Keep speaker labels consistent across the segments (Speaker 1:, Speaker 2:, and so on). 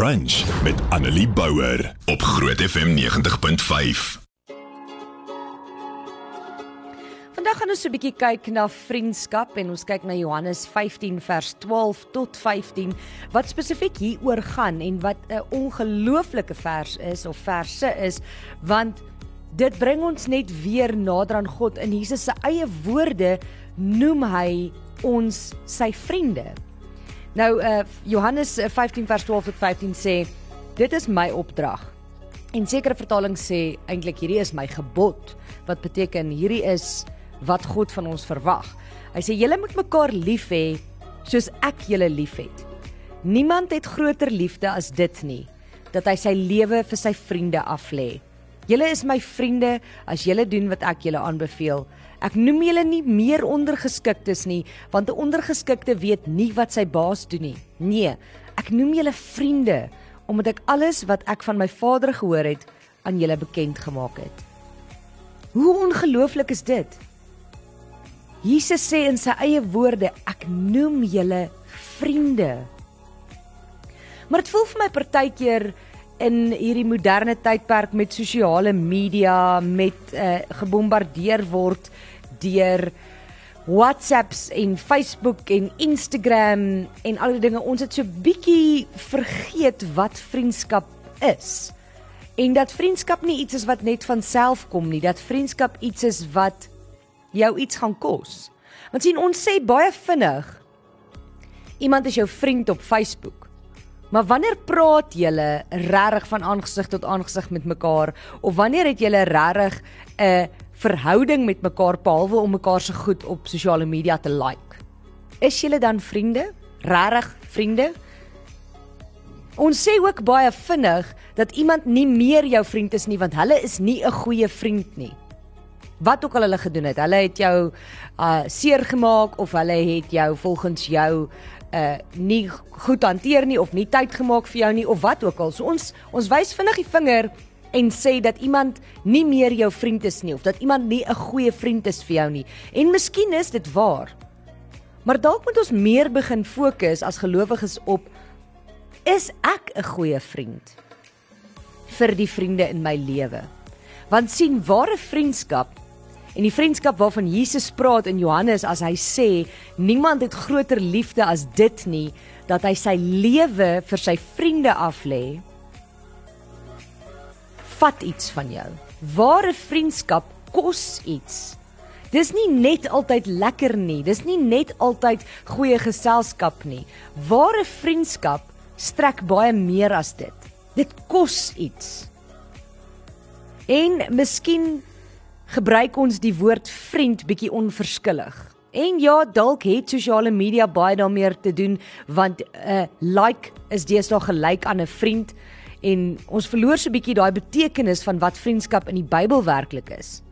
Speaker 1: Brunch met Annelie Bouwer op Groot FM 90.5.
Speaker 2: Vandag gaan ons so 'n bietjie kyk na vriendskap en ons kyk na Johannes 15 vers 12 tot 15 wat spesifiek hieroor gaan en wat 'n ongelooflike vers is of verse is want dit bring ons net weer nader aan God in Jesus se eie woorde noem hy ons sy vriende. Nou uh Johannes 15 vers 12 tot 15 sê dit is my opdrag. En sekere vertalings sê eintlik hierdie is my gebod wat beteken hierdie is wat God van ons verwag. Hy sê julle moet mekaar lief hê soos ek julle liefhet. Niemand het groter liefde as dit nie dat hy sy lewe vir sy vriende aflê. Julle is my vriende as julle doen wat ek julle aanbeveel. Ek noem julle nie meer ondergeskiktes nie, want 'n ondergeskikte weet nie wat sy baas doen nie. Nee, ek noem julle vriende omdat ek alles wat ek van my Vader gehoor het aan julle bekend gemaak het. Hoe ongelooflik is dit? Jesus sê in sy eie woorde, ek noem julle vriende. Maar dit voel vir my partykeer in hierdie moderne tydperk met sosiale media met uh, gebombardeer word deur WhatsApps en Facebook en Instagram en al die dinge ons het so bietjie vergeet wat vriendskap is. En dat vriendskap nie iets is wat net van self kom nie, dat vriendskap iets is wat jou iets gaan kos. Want sien ons sê baie vinnig iemand is jou vriend op Facebook. Maar wanneer praat julle regtig van aangesig tot aangesig met mekaar of wanneer het julle regtig 'n verhouding met mekaar behalwe om mekaar se goed op sosiale media te like? Is julle dan vriende? Regtig vriende? Ons sê ook baie vinnig dat iemand nie meer jou vriend is nie want hulle is nie 'n goeie vriend nie. Wat ook al hulle gedoen het, hulle het jou uh seer gemaak of hulle het jou volgens jou uh nie goed hanteer nie of nie tyd gemaak vir jou nie of wat ook al. So ons ons wys vinnig die vinger en sê dat iemand nie meer jou vriend is nie of dat iemand nie 'n goeie vriend is vir jou nie. En miskien is dit waar. Maar dalk moet ons meer begin fokus as gelowiges op is ek 'n goeie vriend vir die vriende in my lewe? Want sien ware vriendskap En die vriendskap waarvan Jesus praat in Johannes as hy sê niemand het groter liefde as dit nie dat hy sy lewe vir sy vriende aflê. Vat iets van jou. Ware vriendskap kos iets. Dis nie net altyd lekker nie. Dis nie net altyd goeie geselskap nie. Ware vriendskap strek baie meer as dit. Dit kos iets. En miskien gebruik ons die woord vriend bietjie onverskillig. En ja, dalk het sosiale media baie daarmee te doen want 'n uh, like is deesdae gelyk aan 'n vriend en ons verloor so bietjie daai betekenis van wat vriendskap in die Bybel werklik is.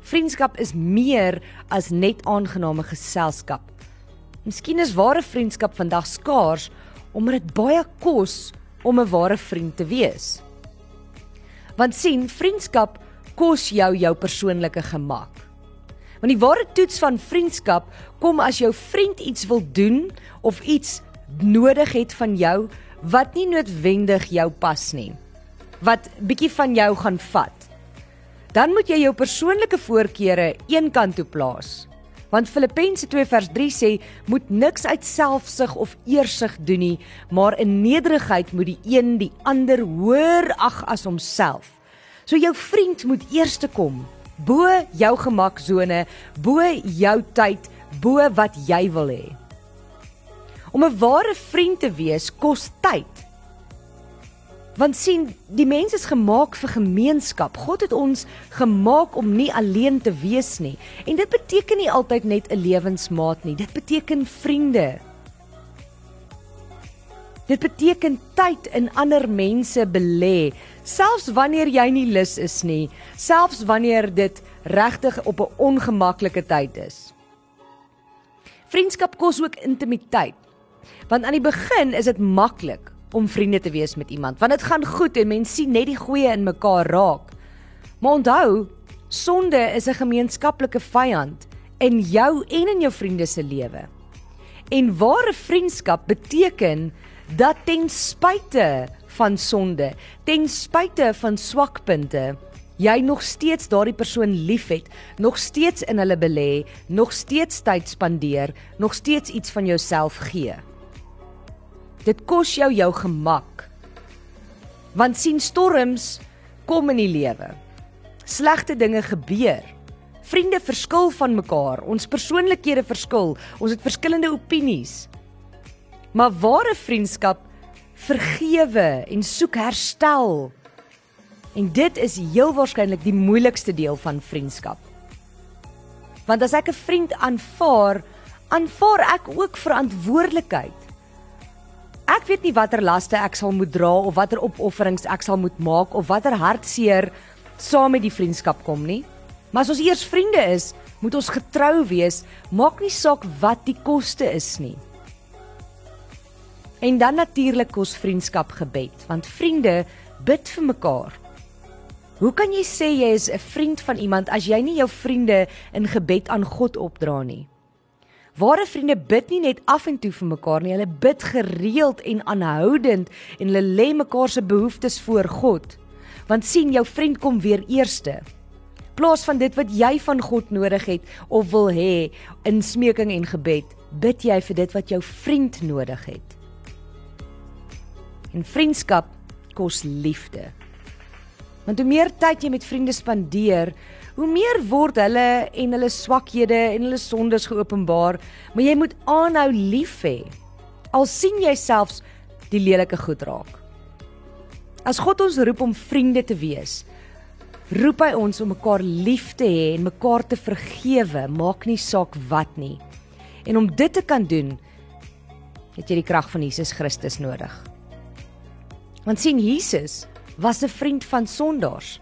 Speaker 2: Vriendskap is meer as net aangename geselskap. Miskien is ware vriendskap vandag skaars omdat dit baie kos om 'n ware vriend te wees. Want sien, vriendskap kos jou jou persoonlike gemak. Want die ware toets van vriendskap kom as jou vriend iets wil doen of iets nodig het van jou wat nie noodwendig jou pas nie. Wat bietjie van jou gaan vat. Dan moet jy jou persoonlike voorkeure eenkant toe plaas. Want Filippense 2 vers 3 sê moet niks uit selfsug of eersug doen nie, maar in nederigheid moet die een die ander hoër ag as homself. So jou vriend moet eers te kom bo jou gemaksone, bo jou tyd, bo wat jy wil hê. Om 'n ware vriend te wees kos tyd. Want sien, die mens is gemaak vir gemeenskap. God het ons gemaak om nie alleen te wees nie. En dit beteken nie altyd net 'n lewensmaat nie. Dit beteken vriende. Dit beteken tyd in ander mense belê, selfs wanneer jy nie lus is nie, selfs wanneer dit regtig op 'n ongemaklike tyd is. Vriendskap kos ook intimiteit. Want aan die begin is dit maklik om vriende te wees met iemand, want dit gaan goed en mense sien net die goeie in mekaar raak. Maar onthou, sonde is 'n gemeenskaplike vyand in jou en in jou vriende se lewe. En ware vriendskap beteken dat ten spyte van sonde, ten spyte van swakpunte, jy nog steeds daardie persoon liefhet, nog steeds in hulle belê, nog steeds tyd spandeer, nog steeds iets van jouself gee. Dit kos jou jou gemak. Want sien storms kom in die lewe. Slegte dinge gebeur. Vriende verskil van mekaar, ons persoonlikhede verskil, ons het verskillende opinies. Maar ware vriendskap vergewe en soek herstel. En dit is heel waarskynlik die moeilikste deel van vriendskap. Want as ek 'n vriend aanvaar, aanvaar ek ook verantwoordelikheid. Ek weet nie watter laste ek sal moet dra of watter opofferings ek sal moet maak of watter hartseer saam met die vriendskap kom nie. Maar as ons eers vriende is, moet ons getrou wees, maak nie saak wat die koste is nie. En dan natuurlik kos vriendskap gebed, want vriende bid vir mekaar. Hoe kan jy sê jy is 'n vriend van iemand as jy nie jou vriende in gebed aan God opdra nie? Ware vriende bid nie net af en toe vir mekaar nie, hulle bid gereeld en aanhoudend en hulle lê mekaar se behoeftes voor God. Want sien, jou vriend kom weer eerste. Plaas van dit wat jy van God nodig het of wil hê in smeking en gebed, bid jy vir dit wat jou vriend nodig het. En vriendskap kos liefde. Want hoe meer tyd jy met vriende spandeer, hoe meer word hulle en hulle swakhede en hulle sondes geopenbaar, maar jy moet aanhou lief hê. Al sien jy selfs die lelike goed raak. As God ons roep om vriende te wees, roep hy ons om mekaar lief te hê en mekaar te vergewe, maak nie saak wat nie. En om dit te kan doen, het jy die krag van Jesus Christus nodig. Want sien Jesus was 'n vriend van sondaars.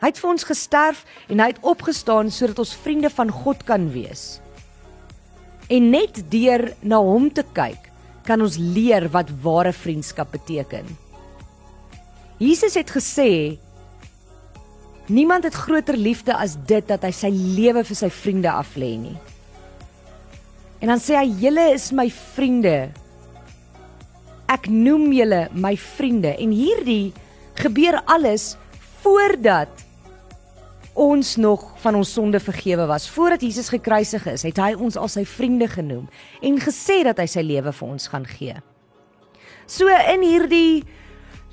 Speaker 2: Hy het vir ons gesterf en hy het opgestaan sodat ons vriende van God kan wees. En net deur na hom te kyk, kan ons leer wat ware vriendskap beteken. Jesus het gesê niemand het groter liefde as dit dat hy sy lewe vir sy vriende aflê nie. En dan sê hy julle is my vriende ek noem julle my vriende en hierdie gebeur alles voordat ons nog van ons sonde vergewe was. Voordat Jesus gekruisig is, het hy ons al sy vriende genoem en gesê dat hy sy lewe vir ons gaan gee. So in hierdie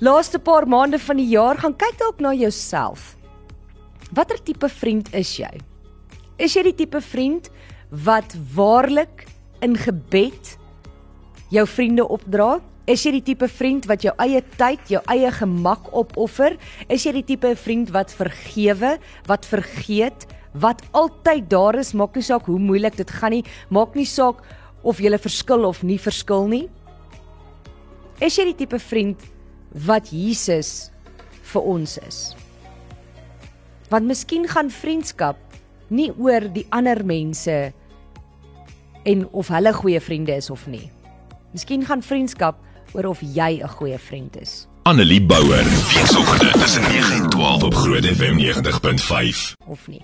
Speaker 2: laaste paar maande van die jaar gaan kyk dalk na jouself. Watter tipe vriend is jy? Is jy die tipe vriend wat waarlik in gebed jou vriende opdra? Is jy die tipe vriend wat jou eie tyd, jou eie gemak opoffer? Is jy die tipe vriend wat vergewe, wat vergeet, wat altyd daar is, maak nie saak hoe moeilik dit gaan nie, maak nie saak of jy verskil of nie verskil nie? Is jy die tipe vriend wat Jesus vir ons is? Want miskien gaan vriendskap nie oor die ander mense en of hulle goeie vriende is of nie. Miskien gaan vriendskap oor of jy 'n goeie vriend is.
Speaker 1: Annelie Bouwer, weekoggend tussen 9 en 12 op Groot FM 90.5.
Speaker 2: Of nie.